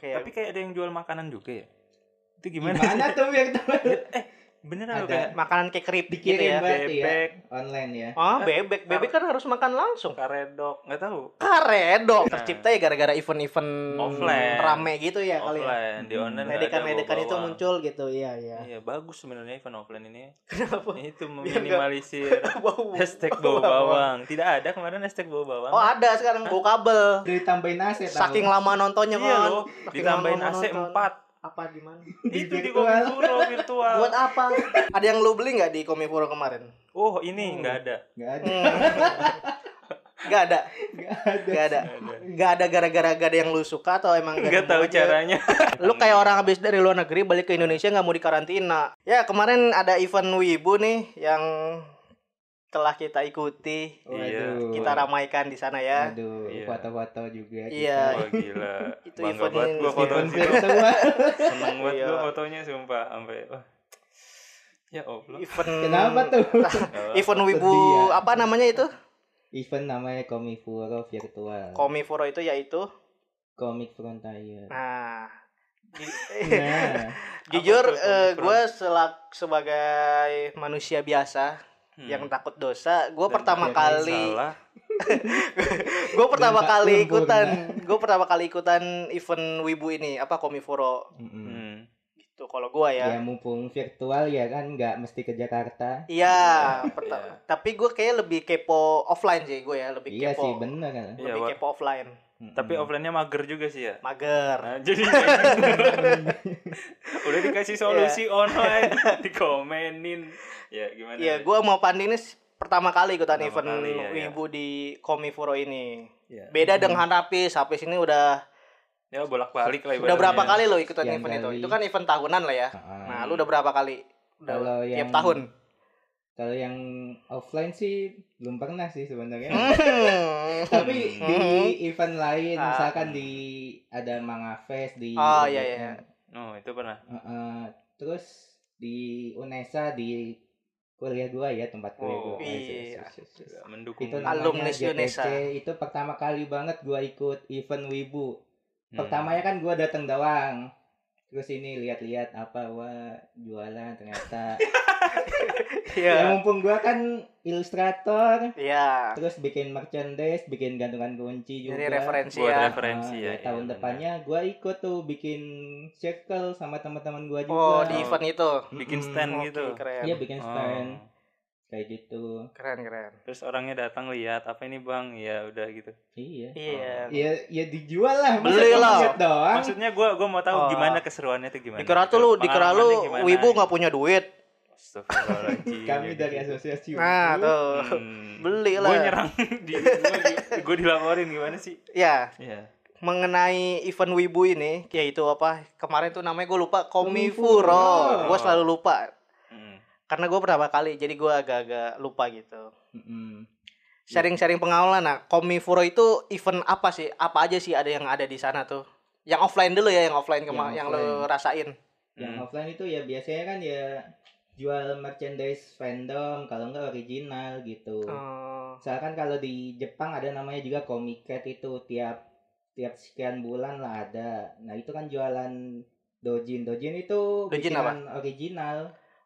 kayak Tapi kayak ada yang jual makanan juga ya. Itu gimana? Gimana tuh virtual? eh, beneran Ada. kayak makanan kayak keripik gitu ya. ya bebek, online ya. Oh, bebek. Bebek kan harus makan langsung. karedok, nggak tahu. Karedok Nah. tercipta ya gara-gara event-event Offline. rame gitu ya kali ya. offline di online Ledekan-ledekan bawa itu muncul gitu. Iya, iya. Iya bagus sebenarnya event offline ini. Kenapa? Itu meminimalisir hashtag bau bawang. Tidak ada kemarin hashtag bau bawang. Oh, ada sekarang bau kabel. Ditambahin AC tahu. Saking lama nontonnya iya kan. ditambahin AC nonton. 4 Apa di mana? Di Itu di. Komifuro virtual. Buat apa? Ada yang lu beli nggak di Komifuro kemarin? Oh, ini Oh. nggak ada. Nggak ada. Hmm. Gak ada, Nggak ada. gak ada, Nggak ada. gak ada gara-gara gak ada yang lu suka atau emang gak Nggak tahu aja? caranya. Lu kayak orang habis dari luar negeri balik ke Indonesia nggak mau dikarantina. Ya kemarin ada event Wibu nih yang telah kita ikuti, Waduh. kita ramaikan di sana ya. Aduh, Iya. foto-foto juga. Iya. Wah gila. Itu Bangga event banget gua foto virtual. Seneng banget Iya. gua fotonya sumpah sampai wah. Ya Allah. Event Kenapa tuh? Event Wibu ya. apa namanya itu? Event namanya Komifuro virtual. Komifuro itu yaitu Comic Frontier. nah Nah, jujur tuh Komifuro? gue sebagai manusia biasa Hmm. yang takut dosa, gue pertama kali Salah. gue pertama Dan kali ikutan gue pertama kali ikutan event wibu ini apa komifuro mm-mm. Hmm. gitu kalau gue ya. ya mumpung virtual ya kan nggak mesti ke Jakarta. iya Iya. perta- tapi gue kayak lebih kepo offline sih gue ya lebih Iya kepo sih bener kan. Iya, lebih Wak. kepo offline Tapi offline-nya mager juga sih ya. mager Nah, jadi udah dikasih solusi online, dikomenin. Ya gimana? iya gue mau Pandi ini pertama kali ikutan Pertama event kali, ya, ya. wibu di komifuro ini Ya. beda dengan Rapis Rapis ini udah Ya bolak-balik lah udah berapa kali lo ikutan Sekian event itu kali. itu kan event tahunan lah ya Ah. nah lu udah berapa kali udah Kalau tiap yang- tahun Kalau yang offline sih belum pernah sih sebenarnya. Hmm. Tapi di event lain, Ah. misalkan di ada Manga Fest di Oh, iya, iya. Oh, itu pernah. Heeh. terus di Unesa di kuliah gua ya tempat kuliah Oh, gua. iya. Mendukung. Itu GTC, Unesa. itu pertama kali banget gua ikut event Wibu. Hmm. Pertamanya kan gua datang doang. Terus ini lihat-lihat apa wah jualan ternyata. ya Iya. mumpung gua kan ilustrator, Iya. terus bikin merchandise, bikin gantungan kunci juga. Jadi referensi Buat ya. referensi Ah, ya. ya, tahun iya, depannya gua ikut tuh bikin circle sama teman-teman gua juga. Oh, di event itu. bikin stand Oke, gitu. keren. Iya bikin Oh. stand kayak gitu. Keren, keren. Terus orangnya datang lihat apa ini bang? Ya udah gitu. Iya. Iya. Ya ya dijual lah. Beli lah. doang. Maksudnya gue gua mau tahu Oh. gimana keseruannya itu gimana. Dikira tuh lu, dikira lu wibu nggak punya duit. Astagfirullahaladzim. Kami dari asosiasi. Nah, tuh. Hmm. Beli lah. Gue nyerang di gue dilaporin gimana sih? Ya, Iya. mengenai event wibu ini, yaitu apa? Kemarin tuh namanya gue lupa, Komifuro. Komifuro. Gue selalu lupa. Hmm. Karena gue pertama kali, jadi gue agak-agak lupa gitu. Mm-mm. Sharing-sharing pengalaman, nah Komifuro itu event apa sih? Apa aja sih ada yang ada di sana tuh? Yang offline dulu ya, yang offline kema- yang, Yang lo offline. rasain. Yang Hmm. offline itu ya biasanya kan ya jual merchandise fandom kalau enggak original gitu. Oh. Misalkan kalau di Jepang ada namanya juga Comiket itu tiap tiap sekian bulan lah ada. Nah, itu kan jualan dojin. Dojin itu Dojin bikinan original.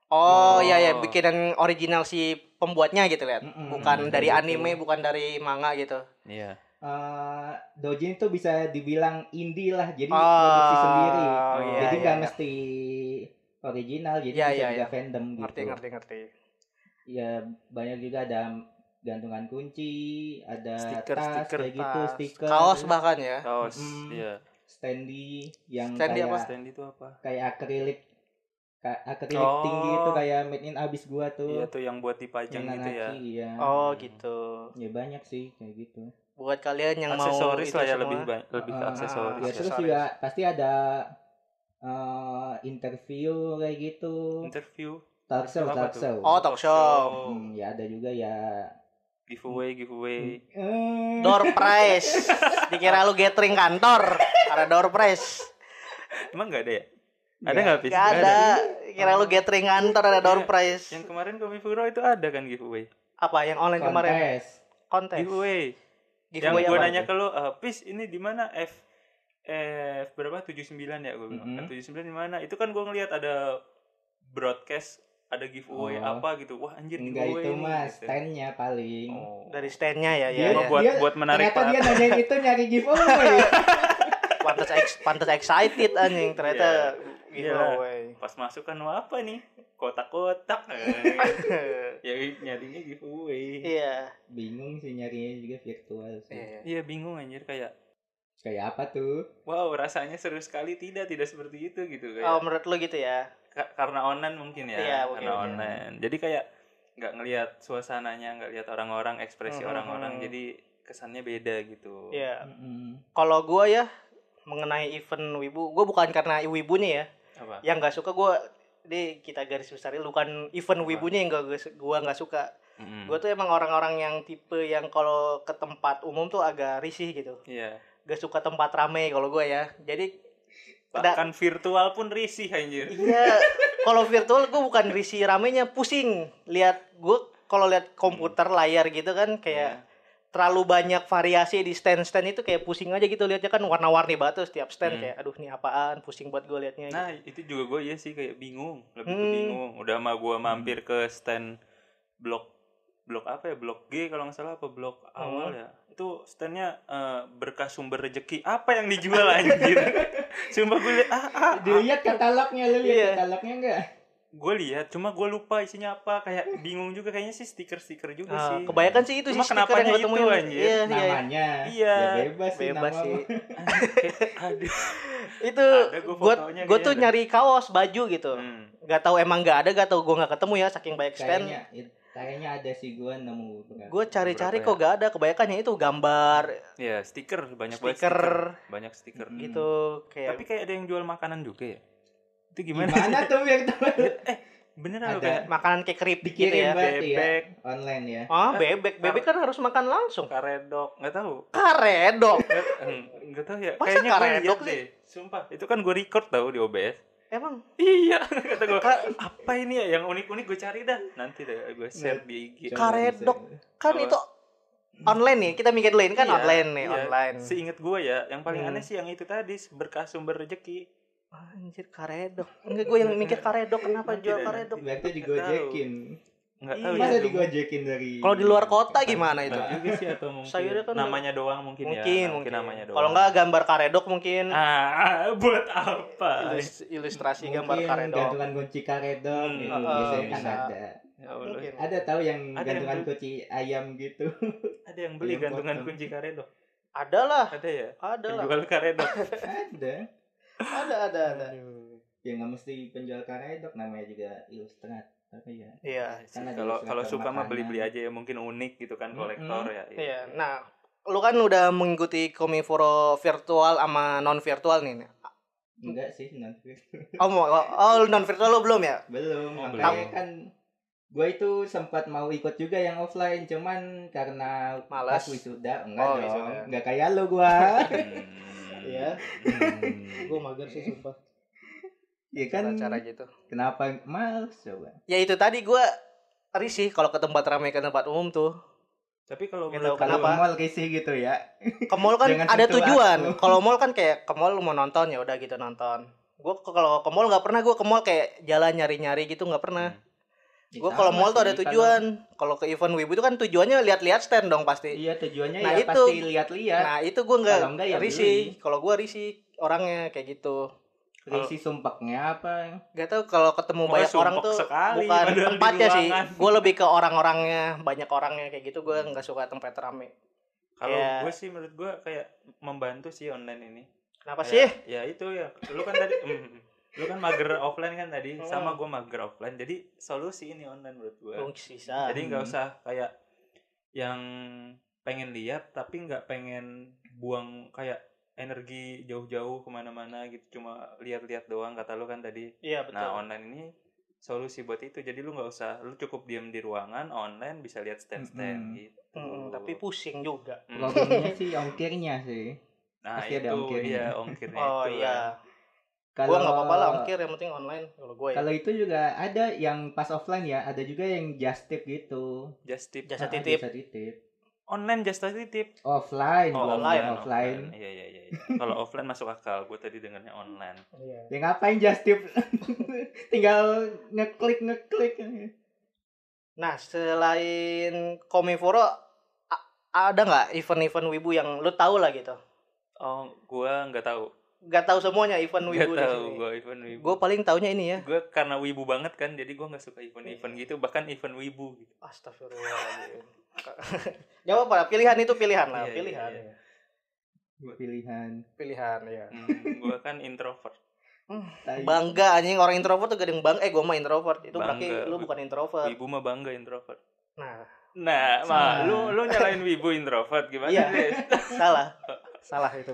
Oh, Oh. iya ya bikinan original si pembuatnya gitu lihat. Mm-mm. Bukan dari Gitu. anime, bukan dari manga gitu. Iya. Eh, dojin itu bisa dibilang indie lah, jadi Oh, produksi sendiri. iya, jadi iya, nggak iya. mesti original, jadi Iya, bisa iya, juga iya. fandom gitu. Ngerti, ngerti, ngerti. Ya banyak juga ada gantungan kunci, ada Stiker, tas stiker, kayak gitu, Tas, stiker, Kaos bahkan ya. Kaos. Mm-mm. Iya. standy yang Standy kayak apa? Stand itu apa? kayak akrilik akrilik Oh. tinggi itu kayak made in abis gua tuh. Iya tuh yang buat dipajang yang gitu ya. Iya. Oh, gitu. Ya banyak sih kayak gitu. Buat kalian yang mau aksesoris lah ya semua. lebih ba- lebih ke Uh, aksesoris. Ya ya. terus juga pasti ada eh, interview kayak gitu. Interview, Talk show, Apa talk tuh? show. Oh, talk show. Hmm, ya ada juga ya. giveaway, giveaway. Eh, Door prize. Dikira lu gathering kantor. Ada door prize. Emang nggak ada ya? Ada nggak. Pis? Gak ada. Kira lu gathering kantor ada door Iya. prize. Yang kemarin Komifuro itu ada kan giveaway. Apa yang online kemarin? kontes. Kontes. Giveaway. Giveaway yang gue nanya ke lu, "Eh, Pis ini di mana F F berapa 79 ya gue bilang. Mm-mm. F79 di mana? Itu kan gue ngelihat ada broadcast ada giveaway Oh. apa gitu. Wah, anjir Enggak giveaway itu mah gitu. standnya paling. Oh. Dari standnya ya, Dia- ya, ya. buat dia- buat menarik Ternyata dia nanyain itu nyari giveaway. Pantas ex- pantas excited anjing ternyata Iya. giveaway. Pas masuk kan apa nih? Kotak-kotak. ya nyarinya giveaway. Iya. Bingung sih nyarinya juga virtual sih. Iya. Iya bingung anjir kayak Kayak apa tuh? wow rasanya seru sekali tidak tidak seperti itu gitu kayak Oh, menurut lu gitu ya? Ka- karena online mungkin ya Iya, mungkin, karena iya. online jadi kayak nggak ngelihat suasananya nggak lihat orang-orang ekspresi Mhm. orang-orang jadi kesannya beda gitu Iya. Mm-mm. Kalau gua ya mengenai event wibu, gua bukan karena wibunya ya. apa Yang nggak suka gua di kita garis besarin bukan event wibunya yang gak, gua nggak suka. Mm-mm. Gua tuh emang orang-orang yang tipe yang kalau ke tempat umum tuh agak risih gitu. iya Gak suka tempat rame kalau gua ya. Jadi bahkan virtual pun risih anjir Iya, kalau virtual gue bukan risih ramenya, pusing. Lihat gue kalau lihat komputer layar gitu kan kayak Iya. terlalu banyak variasi di stand-stand itu kayak pusing aja gitu lihatnya kan warna-warni tuh setiap stand Hmm. kayak aduh ini apaan, pusing buat gue liatnya. nah itu juga gue ya sih kayak bingung lebih ke Hmm. bingung udah mah gue mampir ke stand blok blok apa ya blok G kalau nggak salah apa blok awal Hmm. ya itu standnya eh, berkah sumber rezeki apa yang dijual anjir sumpah gue liat ah, ah, ah. Dilihat katalognya, lu lihat Iya. katalognya enggak? gue lihat cuma gue lupa isinya apa kayak bingung juga kayaknya sih stiker stiker juga Ah, sih kebanyakan sih itu Cuma sih kenapanya yang gue itu, anjir? Iya, iya. Namanya. Iya. Ya bebas sih Bebas nama sih. aduh Itu gue gue tuh kayaknya nyari kaos baju gitu. Hmm. Gak tahu emang gak ada, gak tahu gue nggak ketemu ya saking banyak stand. Kayaknya kayaknya ada sih gua nemu. Gue cari-cari kok gak ada. Kebanyakannya itu gambar ya stiker banyak banget Stiker. stiker banyak stiker Hmm. gitu kayak tapi kayak ada yang jual makanan juga ya itu gimana, Gimana tuh yang beneran lo Ada. kayak makanan kayak keripik gitu ya. ya bebek online ya? Oh, bebek. Bebek kan harus makan langsung. karedok nggak tahu Karedok. Hmm, nggak tahu ya Masa kayaknya gue karedok liat deh sumpah itu kan gue record tahu di OBS Emang iya kata gue apa ini ya yang unik-unik gue cari dah nanti deh gue share di IG Karedok. kan itu online nih. Kita mikir dulu ini kan Iya, online nih, iya. online. seinget gue ya yang paling Hmm. aneh sih yang itu tadi berkah sumber rezeki Anjir karedok. Enggak gue yang mikir karedok kenapa jual karedok? Berarti digojekin. Nggak Iya. tahu Masa ya digojekin dari Kalau di luar kota gimana itu? Juga sih atau mungkin Sayurnya kan namanya doang mungkin, Mungkin, ya mungkin. namanya doang Kalau enggak gambar karedok mungkin ah buat apa ilus- ilustrasi gambar Mungkin karedok. gantungan kunci karedok Hmm, gitu. oh, Biasanya kan bisa. ada. ya Allah Mungkin. Ada tahu yang Ada yang gantungan beli. kunci ayam gitu. ada yang beli Yang gantungan potong. kunci karedok Ada lah, ada ya ada yang lah. jual karedok ada. Ada ada ada. Ya nggak mesti penjual karedok namanya juga ilustrator ya. Iya. Kan ada kalau kalau suka mah makanan. beli beli aja ya mungkin unik gitu kan kolektor ya Iya. Nah, lu kan udah mengikuti Komiforo virtual sama non virtual nih. Enggak sih nanti. Oh, mau- oh non virtual lu belum ya? Belum, Oh, belum. kan gue itu sempat mau ikut juga yang offline cuman karena Malas. pas wisuda enggak Oh, dong enggak kayak lu gua Hmm. Iya. Hmm. Gue mager sih sumpah. Ya kan Cara gitu. kenapa males coba Ya itu tadi gue risih kalau ke tempat ramai ke tempat umum tuh. tapi kalau Nggak menurut Kenapa? ke mall risih gitu ya Ke mall kan Jangan ada tujuan. Kalau mall kan kayak ke mall lu mau nonton ya udah gitu nonton. Gue kalau ke mall nggak pernah gue ke mall kayak jalan nyari-nyari gitu nggak pernah. Ya Gue kalau mall tuh ada tujuan. Kalau ke event wibu itu kan tujuannya lihat-lihat stand dong pasti. iya tujuannya Nah, ya itu. pasti lihat-lihat Nah itu gue nggak enggak ya risih. Kalau gue risih orangnya kayak gitu. Risih sumpeknya apa Gak tau kalau ketemu banyak orang tuh sekali, bukan tempatnya sih. Gue lebih ke orang-orangnya, banyak orangnya kayak gitu. Gue nggak suka tempat rame. kalau Kayak- gue sih menurut gue kayak membantu sih online ini Kenapa Kayak- sih? ya itu ya lu kan tadi mm, lu kan mager offline kan tadi Hmm. sama gue mager offline jadi solusi ini online menurut gue Oh, sisa. jadi nggak Hmm. usah kayak yang pengen lihat tapi nggak pengen buang kayak energi jauh-jauh ke mana-mana gitu cuma lihat-lihat doang kata lu kan tadi Iya betul. nah online ini solusi buat itu jadi lu nggak usah lu cukup diam di ruangan online bisa lihat stand-stand Mm-mm. gitu Mm, tapi pusing juga. Mm. problemnya sih ongkirnya sih nah pasti ada itu ongkirnya. iya ongkirnya Oh itu iya. kan. Gue nggak apa-apa lah ongkir yang penting online kalau gue ya. kalau itu juga ada yang pas offline ya ada juga yang just tip gitu just tip Jasa Ah, titip. jasa titip online just titip. Offline oh online, offline. iya iya iya iya. kalau offline masuk akal gue tadi dengarnya online. Iya. ya ngapain just tip? Tinggal ngeklik ngeklik. Nah, selain Komiforo ada nggak event-event wibu yang lu tahu lah gitu? oh gue nggak tahu. Gak tahu semuanya event wibu di tahu gue event wibu. Gue paling taunya ini ya. gue karena wibu banget kan jadi gue nggak suka event-event gitu bahkan event wibu gitu. Astagfirullahaladzim. Gak apa-apa, pilihan itu pilihan lah, Iya, iya, pilihan. iya. pilihan Pilihan ya. hmm, gue kan introvert Tai. Bangga anjing orang introvert tuh gedeng bang. Eh, gue mah introvert. Itu berarti Bangga. lu bukan introvert. wibu mah bangga introvert Nah, nah mah lu lu nyalain wibu introvert gimana Iya. Des? salah. salah itu.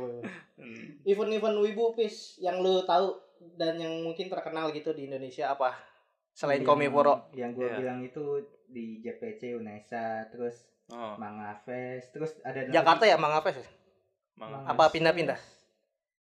Hmm. Event-event wibu pis yang lu tahu dan yang mungkin terkenal gitu di Indonesia apa? Selain Yang- Komiforo. yang gue Iya. bilang itu di JPC Unesa terus oh Manga Fest terus ada Jakarta ya ya? Mang- Apa pindah-pindah?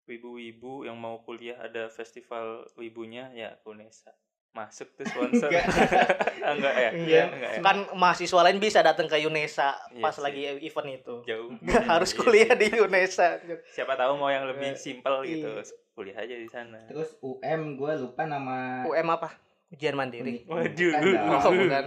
wibu-wibu yang mau kuliah ada festival wibunya ya Unesa masuk tuh sponsor Enggak. Enggak ya Iya. enggak ya Kan mahasiswa lain bisa datang ke UNESA Iya pas sih. lagi event itu. jauh Nggak harus Iya kuliah di UNESA. siapa tahu mau yang lebih Iya. simpel gitu Iya. kuliah aja di sana terus UM gue lupa nama UM apa? Ujian mandiri. Waduh. bukan. Oh, bukan.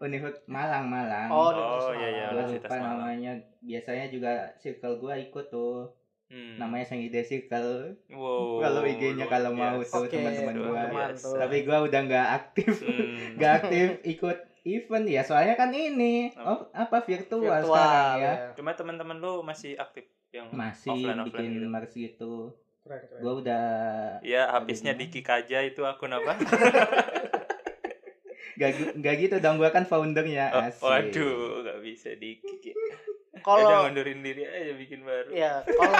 Universitas Malang Malang Oh, Oh, iya, iya. Universitas lupa Malang. namanya biasanya juga circle gue ikut tuh Hmm. namanya Sangide Circle wow kalau IG-nya kalau mau biasa. tuh Oke, teman-teman biasa. tuh. tapi gue udah nggak aktif Hmm. aktif ikut event ya soalnya kan ini Apa? oh, apa virtual, Virtual sekarang ya cuma teman-teman lu masih aktif yang masih offline bikin offline gitu mers gitu Keren, keren. gue udah ya habisnya gimana? Diki Kaja itu akun apa gak, gak gitu dong gue kan foundernya Oh, waduh nggak bisa Diki udah Kalau mundurin diri aja bikin baru ya kalau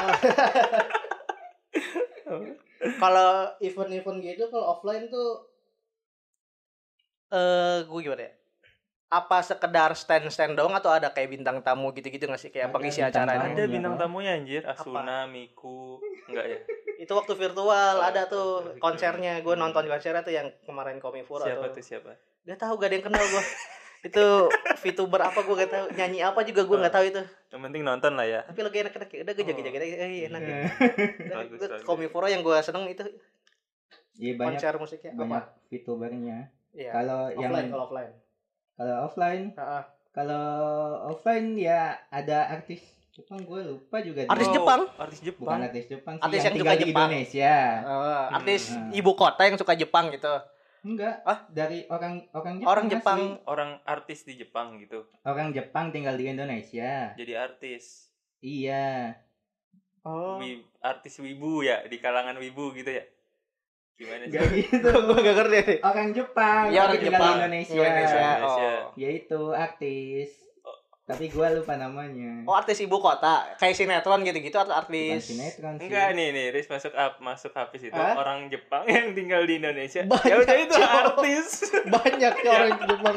kalau event-event gitu kalau offline tuh eh gue gimana ya? Apa sekedar stand-stand doang atau ada kayak bintang tamu gitu-gitu nggak sih kayak Ada pengisi acaranya? tamu. ada Iya, bintang tamunya anjir Asuna Miku enggak ya Itu waktu virtual Oh, ada tuh virtual. konsernya. Gue nonton konsernya tuh yang kemarin Komifuro siapa tuh. tuh siapa? Gak tahu gak ada yang kenal gue. itu VTuber apa gue gak tahu nyanyi apa juga gue nggak tahu itu. Yang penting nonton lah ya. Tapi lagi enak-enak. Ya udah gue jaga-jaga. Eh, enak ya. Komifuro yang gue seneng itu. Iya banyak konser musiknya banyak apa VTubernya. Iya. kalau yang offline kalau offline. Kalau offline? Heeh. kalau offline ya ada artis Jepang gue lupa juga Artis dia. Oh, Jepang? artis bukan Jepang artis Jepang sih Artis yang, yang suka di Jepang. Indonesia Eh, artis Hmm. ibu kota yang suka Jepang gitu enggak Ah? dari orang orang Jepang orang asli. Jepang orang artis di Jepang gitu orang Jepang tinggal di Indonesia jadi artis iya oh Wi- artis wibu ya di kalangan wibu gitu ya gimana sih enggak gitu gue gak ngerti orang Jepang ya orang Jepang di Indonesia, Indonesia. Indonesia. Oh. yaitu artis tapi gue lupa namanya oh artis ibu kota kayak sinetron gitu-gitu atau bukan artis sinetron sih Enggak nih nih Riz masuk up masuk habis itu Hah? orang Jepang yang tinggal di Indonesia. Banyak, ya udah itu artis. banyak ya orang Jepang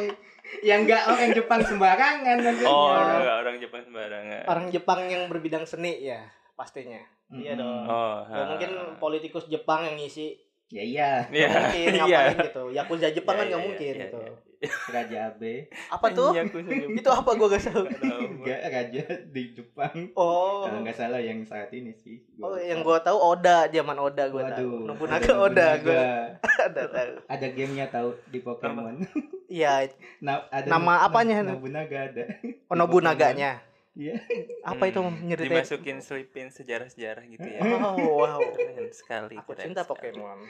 yang enggak orang Jepang sembarangan maksudnya Oh, enggak orang Jepang sembarangan. orang Jepang yang berbidang seni ya pastinya iya Mm-mm. dong Oh, ha. mungkin politikus Jepang yang ngisi ya iya Iya. Nggak mungkin Iya. ngapain gitu Yakuza Jepang kan Iya, nggak iya, mungkin iya, gitu iya. Raja Abe apa tuh Iya, itu apa gue gak tahu Nggak tahu. enggak raja di Jepang oh kalau nggak salah yang saat ini sih oh Gua lupa. yang gue tahu Oda zaman Oda gue tahu Waduh, Nobunaga ada Oda gue Nobunaga. ada tahu ada gamenya tahu di Pokemon iya Na- ada Nama apanya? Nobunaga ada oh, Nobunaganya Iya. apa itu Hmm, nyeritain Dimasukin selipin sejarah-sejarah gitu ya. oh wow Keren sekali. aku cinta. Pokemon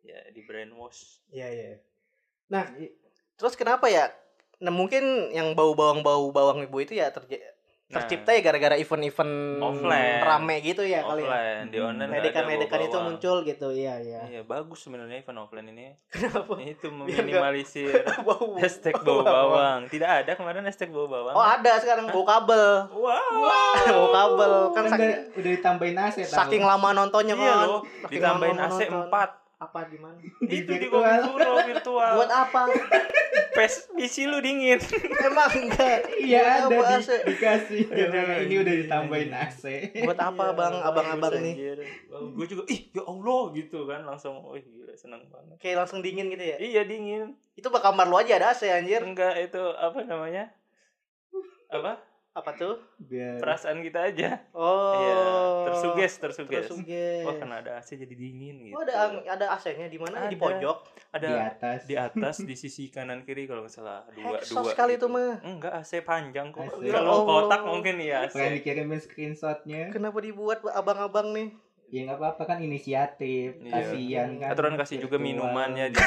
Ya, di brainwash. iya iya nah terus kenapa ya nah mungkin yang bau bawang bau bawang ibu itu ya terj- Nah, tercipta ya gara-gara event-event Offline. rame gitu ya kali ya offline, di Hmm. online ledekan-ledekan itu muncul gitu iya iya Iya, bagus sebenarnya event offline ini. kenapa Itu meminimalisir bau hashtag bau bawang. Tidak ada kemarin hashtag bau bawang. oh ada sekarang bau kabel Wow. bau kabel kan kan saking, udah, udah ditambahin AC tahu. saking lama nontonnya Iya kan loh, Saking ditambahin AC. 4. Apa gimana Itu di virtual. Komifuro virtual. buat apa PES PC lu dingin. emang enggak iya ada apa di, AC? dikasih Aduh, Karena ini udah ditambahin AC buat apa bang abang-abang nih gue juga ih ya Allah gitu kan langsung oh gila seneng banget. kayak langsung dingin gitu ya Iya dingin. itu bak kamar lu aja ada AC anjir Enggak itu apa namanya? Apa? Apa tuh? biar perasaan kita aja Oh. iya tersuges tersuges Tersuges. oh karena ada AC jadi dingin gitu Oh, ada ada AC-nya di mana? Di pojok. ada di atas di atas di sisi kanan kiri kalau nggak salah dua Heksos dua sekali gitu. itu mah. enggak AC panjang kok AC. kalau Allah. kotak mungkin ya AC pengen dikirimin screenshotnya Kenapa dibuat abang-abang nih? Ya nggak apa-apa kan inisiatif Iya. kasihan kan Aturan kasih juga minumannya di-.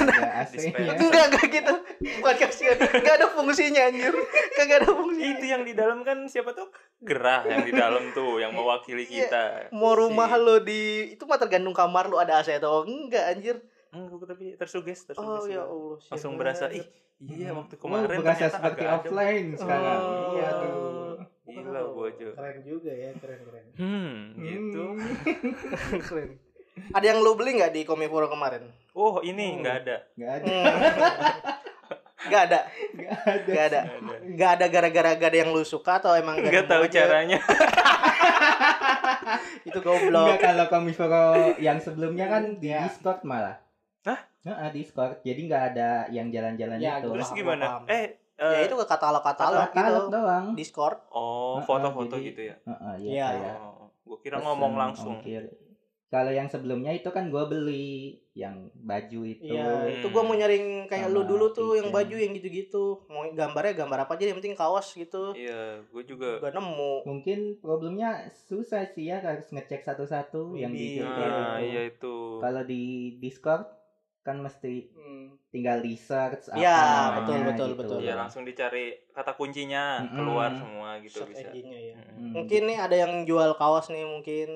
Enggak, enggak gitu. Bukan kasihan. Enggak ada fungsinya anjir. Kagak ada fungsinya. itu yang di dalam kan siapa tuh gerah yang di dalam tuh yang mewakili Iya. kita Mau rumah Si- lo di itu mah tergantung kamar lo ada AC atau enggak anjir. enggak tapi tersuges tersuges Oh ya. Allah. langsung berasa ih iya Hmm. waktu Oh, kemarin berasa ternyata seperti offline sekarang Oh. iya aduh gila gua aja Keren juga ya, keren keren. hmm gitu Hmm. keren. Ada yang lo beli nggak di Komifuro kemarin? oh ini Oh. nggak ada nggak ada Enggak ada. nggak ada Enggak ada. nggak ada Enggak ada gara-gara gak ada yang lu suka atau emang gak nggak nemu tahu aja? caranya Itu Enggak goblok. kalau komifero yang sebelumnya kan di Ya. Discord malah. Hah? Nah, Discord. Jadi nggak ada yang jalan-jalan Ya, itu. terus gimana paham. eh Ya eh, itu ke katalog-katalog Katalog gitu. doang. Discord. oh foto-foto jadi- gitu ya Heeh, Iya. iya kayak oh, gua kira pesen ngomong langsung ongkir. Kalau yang sebelumnya itu kan gua beli yang baju itu. Iya, itu gua mau nyaring kayak lu Sama dulu tuh yang baju yang gitu-gitu. Mau gambarnya gambar apa aja yang penting kaos gitu. iya gua juga Gak nemu. Mungkin problemnya susah sih ya harus ngecek satu-satu yang di Iya. Nah iya itu Kalau di Discord kan mesti Hmm. tinggal research apa Iya, namanya betul, betul, gitu. betul. Iya langsung dicari kata kuncinya Mm-mm. keluar semua gitu Search bisa. ya. Hmm. Mungkin nih ada yang jual kaos nih mungkin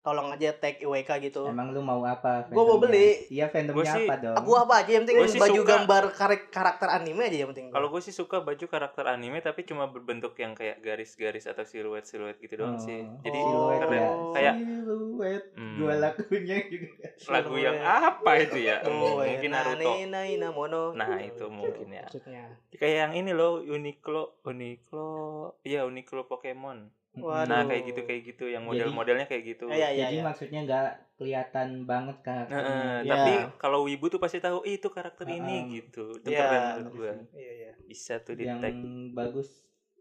tolong aja tag IWK gitu. Emang lu mau apa? Gua mau beli. Iya fandomnya Gua sih- apa dong? Aku apa aja yang penting baju suka. gambar karak- karakter anime aja yang penting. Kalau gue sih suka baju karakter anime tapi cuma berbentuk yang kayak garis-garis atau siluet-siluet gitu doang Oh, sih. Jadi siluet keren. ya. Kayak siluet. Hmm. Dua lagunya juga. lagu yang apa itu ya? Oh, mungkin Naruto. Nah, itu mungkin ya. Maksudnya. Kayak yang ini loh Uniqlo, Uniqlo, iya Uniqlo Pokemon. Waduh. Nah kayak gitu kayak gitu yang model-modelnya kayak gitu. Iya, iya, Jadi iya. maksudnya nggak kelihatan banget Nah, karakternya. eh, Iya. Tapi kalau wibu tuh pasti tahu "Ih, itu karakter Heeh. ini gitu. Itu Iya, keren menurut gue. Iya, iya. Bisa tuh di yang tag. bagus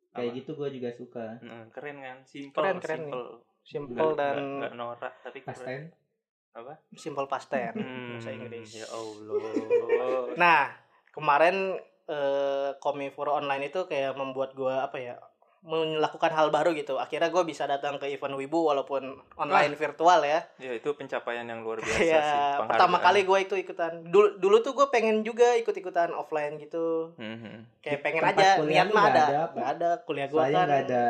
kayak Apa? gitu gue juga suka. Heeh, keren kan? Simple, Keren, keren nih. simple. Simple Nggak- dan nggak- norak tapi keren. Pasten. Apa? simple pasten Hmm, bahasa Inggris. Ya Allah. Nah, kemarin eh Komifuro online itu kayak membuat gua apa ya? Melakukan hal baru gitu. Akhirnya gue bisa datang ke event Wibu walaupun online virtual ya. ya itu pencapaian yang luar biasa Kayak sih. pertama kali gue itu ikutan. Dulu, dulu tuh gue pengen juga ikut-ikutan offline gitu. Mhm. Kayak pengen Tempat aja, kuliah niat mah nggak ada. ada? Nggak ada. Kuliah gue kan nggak ada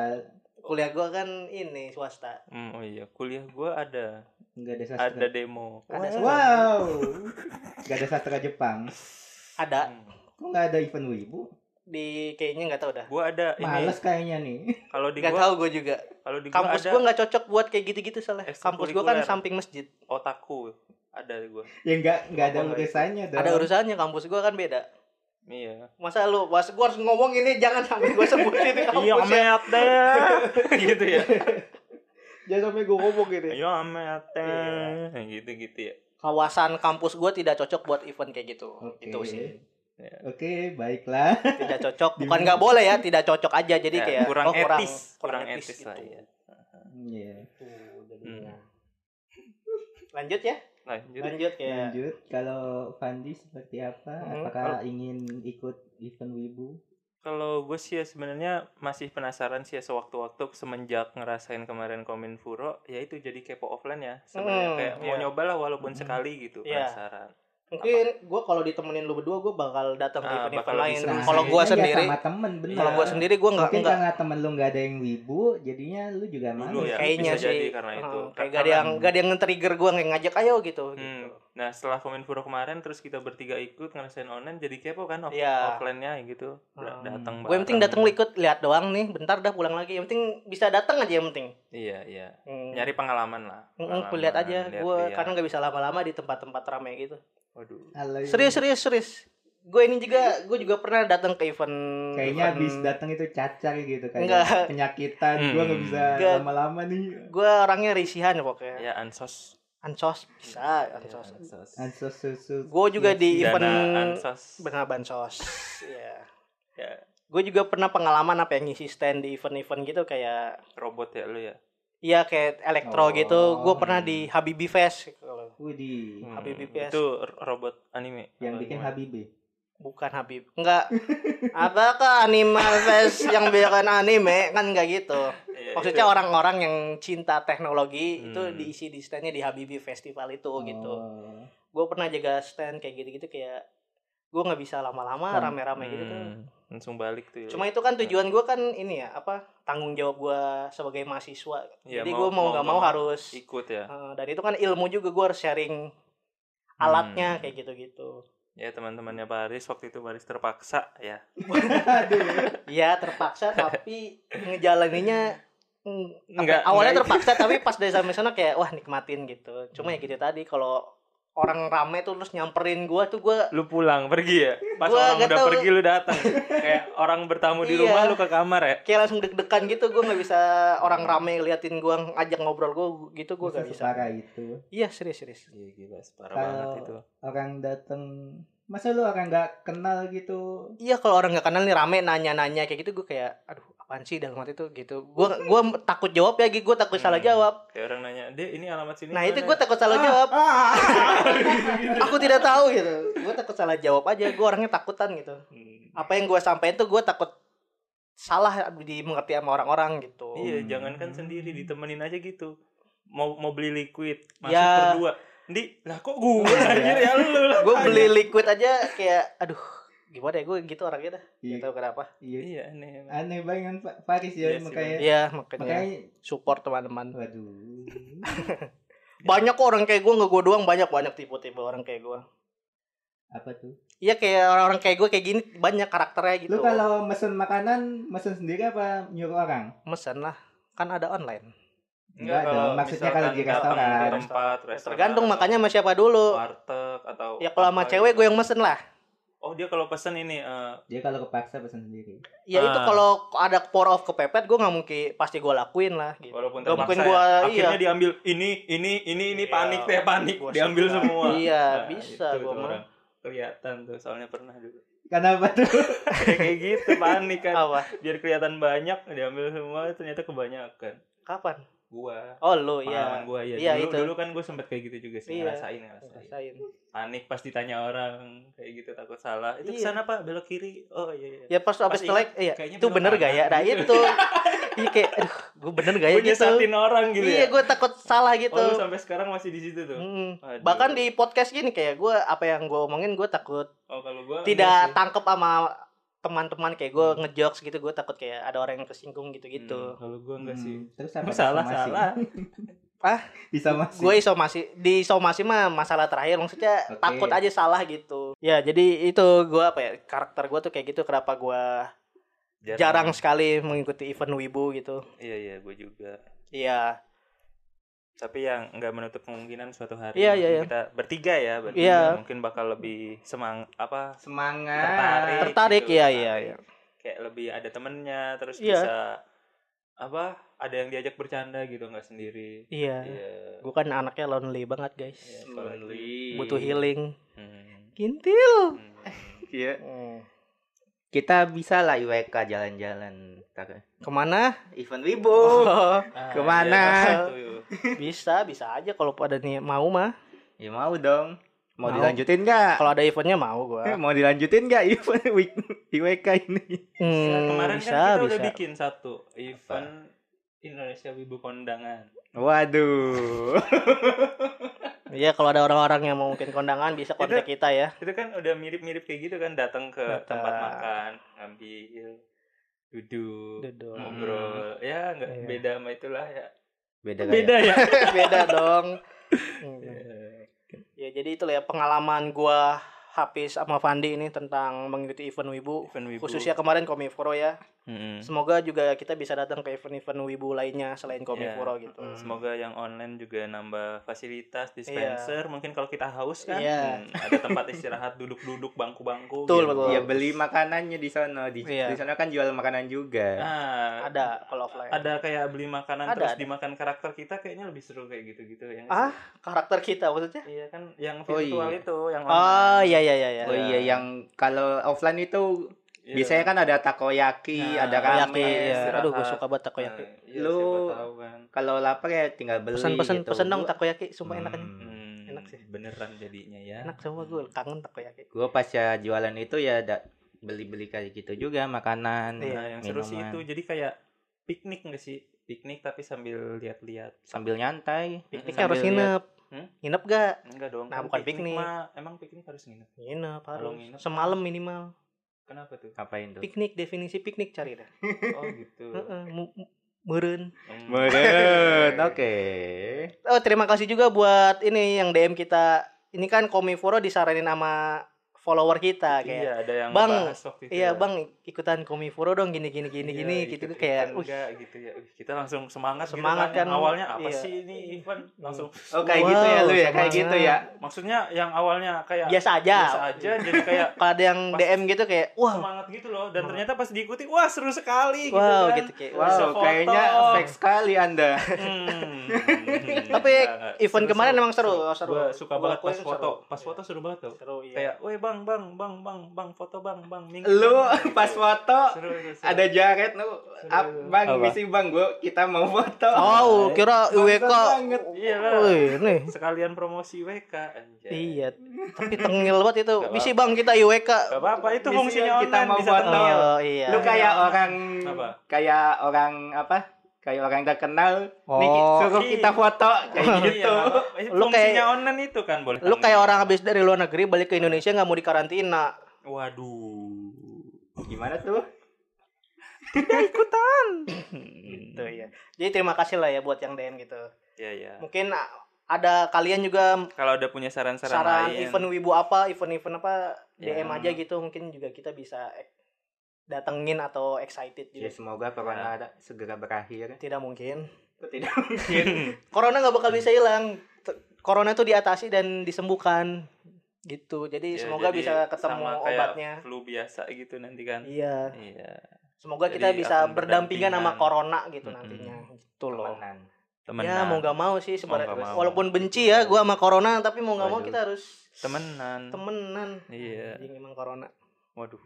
kuliah gue kan ini swasta. Hmm, oh iya, kuliah gua ada nggak ada sastra. ada demo. Ada Wow. wow. Nggak ada sastra Jepang. Ada Hmm. Kok nggak ada event wibu? Di kayaknya nggak tahu dah. Gua ada ini. Males kayaknya nih. Kalau di Nggak gua tahu gue juga. kalau di gua Kampus gue nggak cocok buat kayak gitu-gitu soalnya. Kampus gue kan samping masjid. otaku ada di gua. Ya nggak nggak ada urusannya dong. Ada urusannya kampus gue kan beda. Iya. Masa lu, mas gue harus ngomong ini jangan sampai gue sebutin Iya, kampus ya. amet deh. gitu ya. Jangan sampai gue ngomong gitu. Iya, amet deh. Gitu-gitu ya. Kawasan kampus gue tidak cocok buat event kayak gitu. Oke. Itu sih. Oke, baiklah. Tidak cocok. Bukan nggak boleh ya, tidak cocok aja. Jadi Ya, kayak kurang oh, etis, kurang, etis, gitu. lah ya. Iya. Jadinya. Hmm. Lanjut ya. Lanjut. Lanjut ya. Lanjut, kalau Fandi seperti apa? Hmm, Apakah ingin ikut event wibu? Kalau gue sih ya sebenarnya masih penasaran sih ya sewaktu-waktu semenjak ngerasain kemarin Kominfuro ya itu jadi kepo offline ya sebenarnya Hmm, kayak mau iya. nyoba lah walaupun Hmm. sekali gitu Iya. penasaran. Mungkin gue kalau ditemenin lu berdua gue bakal datang ke Ah, event-event lain. Kalau gue kayaknya sendiri, sama temen bener. kalau gue sendiri gue nggak Mungkin nggak karena temen lu nggak ada yang wibu, jadinya lu juga males. ya, kayaknya bisa sih jadi karena itu. kayak Karena- gak ada yang gak ada yang nge-trigger gue nggak ngajak ayo gitu Hmm. gitu. Nah setelah Kominfuro kemarin terus kita bertiga ikut ngerasain online jadi kepo kan off Iya. offline-nya gitu. Hmm. Da- Datang gue yang penting datang ikut lihat doang nih bentar dah pulang lagi yang penting bisa datang aja yang penting Iya iya. Hmm. Nyari pengalaman lah. Mm, lihat aja gue karena nggak bisa lama-lama di tempat-tempat ramai gitu Waduh. Serius serius serius gue ini juga gue juga pernah datang ke event Kayaknya event- habis datang itu cacar gitu kayak Enggak. penyakitan. Hmm. Gua nggak bisa lama-lama nih. gue orangnya risihan pokoknya Ya ansos. ansos bisa Ya, ansos ansos. Ansos susu. gue juga di event ansos. benar bansos ya Ya. gue juga pernah pengalaman apa yang ngisi stand di event-event gitu kayak robot ya lu ya iya kayak elektro Oh. gitu gue pernah di Habibie Fest kalau Widih. Hmm, Habibie PS. itu robot anime Yang bikin gimana? Habibie. bukan Habib enggak apakah anime fest yang bikin anime kan enggak gitu Iya, maksudnya itu- orang-orang yang cinta teknologi itu Hmm. diisi di standnya di Habibie Festival itu gitu Oh. gue pernah jaga stand kayak gitu-gitu kayak gue nggak bisa lama-lama Hmm. rame-rame gitu tuh Hmm, langsung balik tuh ya. cuma itu kan tujuan gue kan ini ya apa tanggung jawab gue sebagai mahasiswa Iya, jadi gue mau nggak mau mau harus ikut ya eh, dan itu kan ilmu juga gue harus sharing alatnya Hmm. kayak gitu-gitu ya teman-temannya Paris waktu itu Paris terpaksa ya Aduh. Iya terpaksa tapi ngejalaninnya mm, apa, Nggak- awalnya nggak- terpaksa tapi pas dari sampai sana kayak wah nikmatin gitu cuma ya gitu tadi kalau orang rame tuh terus nyamperin gua tuh gua lu pulang pergi ya? Pas Gua orang nggak udah tahu. pergi lu datang. Kayak orang bertamu di Iya. rumah lu ke kamar ya? Kayak langsung deg-degan gitu gua nggak bisa orang rame liatin gua ngajak ngobrol gua gitu gua Bisa gak bisa. separah itu. iya serius serius. Iya gila parah Kalau- banget itu. Orang datang masa lu orang nggak kenal gitu? Iya kalau orang nggak kenal nih rame nanya-nanya kayak gitu gua kayak aduh apaan sih dalam hati tuh gitu. Gua gua takut jawab ya gua takut salah Hmm. jawab. Kayak orang nanya deh ini alamat sini nah itu mana?" gua takut salah jawab. Ah, aku tidak tahu gitu. Gue takut salah jawab aja. Gue orangnya takutan gitu. Hmm. apa yang gue sampaikan tuh gue takut salah dimengerti sama orang-orang gitu. Iya Hmm. jangankan sendiri ditemenin aja gitu. Mau mau beli liquid masuk Ya. berdua. Di lah kok gue Iya. anjir ya lu lah gue beli liquid aja kayak aduh gimana ya? Gue gitu orangnya dah. Iya. gak tahu kenapa. Iya. Iya aneh aneh banget Pak. Faris ya Iya sih, makanya. Iya makanya makanya support teman-teman. Waduh. Banyak kok orang kayak gue nggak gue doang banyak banyak tipe-tipe orang kayak gue apa tuh? Iya kayak orang-orang kayak gue kayak gini banyak karakternya gitu. Lu kalau mesen makanan mesen sendiri apa nyuruh orang? Mesen lah. Kan ada online. Enggak dong, maksudnya kalau di restoran. tempat restoran tergantung makanya sama siapa dulu. warteg atau ya kalau sama cewek gitu. gue yang mesen lah oh dia kalau pesen ini eh, dia kalau kepaksa pesen sendiri Ya itu Ah. kalau ada pour off kepepet gue nggak mungkin pasti gue lakuin lah gitu. walaupun terpaksa mungkin ya, gue akhirnya iya. diambil ini ini ini ini Iya. panik teh panik Gua diambil suka. semua Iya, Nah, bisa gua mah. orang. kelihatan tuh soalnya pernah dulu kenapa tuh kayak kayak gitu panik kan Apa? biar kelihatan banyak diambil semua ternyata kebanyakan Kapan? Gua Oh lu iya. gua ya Iya, dulu, itu. dulu kan gue sempet kayak gitu juga sih Iya. ngerasain ngerasain Rasain. panik pas ditanya orang kayak gitu takut salah itu Iya. ke sana pak belok kiri oh iya iya Ya pas abis telek, iya itu bener gak ya? Nah gitu. itu, iya kayak, aduh, gue bener gak ya gue gitu? orang gitu Iya, ya gue takut salah gitu. oh lu sampai sekarang masih di situ tuh Hmm. Bahkan di podcast gini kayak gue apa yang gue omongin gue takut oh kalau gua tidak tangkep sama teman-teman kayak gue ngejokes gitu gue takut kayak ada orang yang tersinggung gitu-gitu. Hmm, kalau gua enggak Hmm, sih. terus apa salah salah. Ah? disomasi gue isomasi di somasi mah masalah terakhir maksudnya Oke. takut aja salah gitu. Ya jadi itu gue apa ya karakter gue tuh kayak gitu kenapa gue jarang. sekali mengikuti event wibu gitu. Iya iya gue juga. Iya tapi yang nggak menutup kemungkinan suatu hari Iya, mungkin iya, iya. kita bertiga ya bertiga Iya. mungkin bakal lebih semang apa semangat tertarik tertarik gitu, ya iya iya kayak lebih ada temennya terus Iya. bisa apa ada yang diajak bercanda gitu nggak sendiri iya iya gue kan anaknya lonely banget guys apalagi- Lonely. butuh healing Hmm, kintil hmm. Iya. Hmm. Kita bisa lah IWK jalan-jalan. Ntar ke mana? Event wibu. Oh, Ah, Ke mana? iya, tuh. bisa bisa aja kalau pada nih mau mah. Ya mau dong. Mau, Mau. dilanjutin nggak? Kalau ada eventnya mau gue mau dilanjutin nggak event week- IWK ini? Nah, kemarin bisa kan kita bisa. udah bikin satu event Indonesia Wibu Kondangan waduh Iya kalau ada orang-orang yang mau mungkin kondangan bisa kontak kita ya. itu kan udah mirip-mirip kayak gitu kan datang ke Datang. tempat makan ngambil duduk Duduk. ngobrol ya nggak Iya. beda sama itulah ya beda beda ya Beda dong. Hmm. Iya. Ya jadi itulah ya pengalaman gua Hafiz sama Fandi ini tentang mengikuti event Wibu. event Wibu Khususnya kemarin Komiforo ya. Mm-mm. Semoga juga kita bisa datang ke event-event Wibu lainnya selain Komiforo Iya. gitu. Semoga yang online juga nambah fasilitas dispenser. Mungkin kalau kita haus kan, Iya. hmm, ada tempat istirahat duduk-duduk bangku-bangku. Betul, gitu. betul. ya beli makanannya di sana di Iya. di sana kan jual makanan juga Nah, Ada kalau offline. ada kayak beli makanan Ada, terus ada. dimakan karakter kita kayaknya lebih seru kayak gitu-gitu yang Ah, karakter kita maksudnya? Iya kan yang Oh, virtual iya. itu yang Oh online. iya iya iya iya. oh iya yang kalau offline itu Iya. Biasanya kan ada takoyaki, Nah, ada Takoyaki, ramen. ya. Aduh, gue suka banget takoyaki. Nah, iya, Lu- kan. Kalau lapar ya tinggal beli Pesan-pesan gitu. pesen dong takoyaki, sumpah enak kan. Hmm. Hmm, Enak sih. Beneran jadinya ya. Enak semua gue kangen takoyaki. Gue pas ya jualan itu ya ada beli-beli kayak gitu juga makanan. Iya, Nah, yang seru sih minuman. itu jadi kayak piknik nggak sih? Piknik tapi sambil lihat-lihat. sambil nyantai. Pikniknya Sambil harus nginep. Hmm? Nginep gak? Enggak dong. Nah, kan bukan piknik. mah emang piknik harus nginep. Nginep Kalau harus. nginep- Semalam minimal. Kenapa tuh? Ngapain tuh? Piknik, definisi piknik cari dah. Oh gitu. Meureun. Hmm. Meren, oke. Oh, terima kasih juga buat ini yang DM kita. Ini kan Komifuro disaranin sama follower kita kayak. Iya, ada yang Bang, waktu itu Iya ya. bang ikutan Komifuro dong gini gini gini Iya, gini gitu ikut- kayak uh, enggak gitu ya. Kita langsung semangat, Semangat gitu kan. kan. Awalnya apa Iya. sih ini Ivan langsung Oh kayak Wow, gitu ya lu ya, kayak gitu ya. maksudnya yang awalnya kayak biasa aja. biasa aja jadi kayak Kalau ada yang DM gitu kayak wah semangat gitu loh dan ternyata pas diikuti wah seru sekali wow gitu kan. gitu kayak Bisa Wow, foto. kayaknya fake sekali Anda. Hmm. Tapi event kemarin emang seru, seru. Gua suka banget pas foto. Pas foto seru banget tuh. iya. Kayak, "Woi, Bang, Bang, Bang, Bang, Bang, foto Bang, Bang, minggu." Lu Bang." pas foto Seru, seru, seru. ada jaket lu. Ap, bang, Apa? misi bang, gua kita mau foto. Oh, kira IWK. Banget. Iya nih. Sekalian promosi WK anjay. Iya, tapi tengil banget itu. Gak Misi Bang kita IWK. Gak apa-apa, itu Misi fungsinya kita online mau bisa foto. Oh, iya. Lu kayak orang Apa? kayak orang apa? Kayak orang terkenal. Nih Oh. suruh Iya. kita foto kayak Iya, gitu. Itu Lu kayak- online itu kan boleh. Lu tengil. kayak orang habis dari luar negeri balik ke Indonesia nggak mau dikarantina. Waduh. Gimana tuh? Gitu ya. Jadi terima kasih lah ya buat yang DM gitu. Iya, iya. Mungkin ada kalian juga Kalau ada punya saran-saran saran lain. event wibu apa, event-event apa DM Ya. aja gitu mungkin juga kita bisa ek- datengin atau excited Ya juga. semoga corona ada- segera berakhir. Tidak mungkin. Tidak mungkin. Corona nggak bakal bisa hilang. Corona itu diatasi dan disembuhkan gitu. Jadi Ya, semoga jadi bisa ketemu sama kayak obatnya. Flu biasa gitu nanti kan. Iya. Iya. Semoga Jadi kita bisa berdampingan sama corona gitu Mm-mm. nantinya. Gitu loh. Temenan. Temenan. Ya mau gak mau sih Mau sebenarnya. mau. Walaupun benci ya gua sama corona tapi mau gak mau Waduh. kita harus temenan. temenan. Iya. Anjing emang corona. Waduh.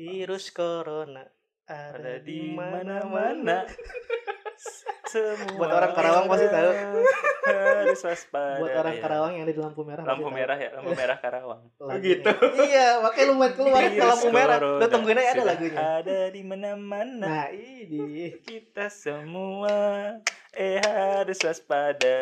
Virus corona ada, Ada di mana-mana. Semua Buat orang Karawang pasti tahu. Harus waspada. Buat orang Iya. Karawang yang ada di lampu merah. Lampu merah ya, lampu merah Karawang. tahu lagunya. Begitu. iya, makanya lu main keluar ke lampu merah. Lu tungguin aja ada lagunya. Ada di mana-mana. Nah, ini. Kita semua eh harus waspada.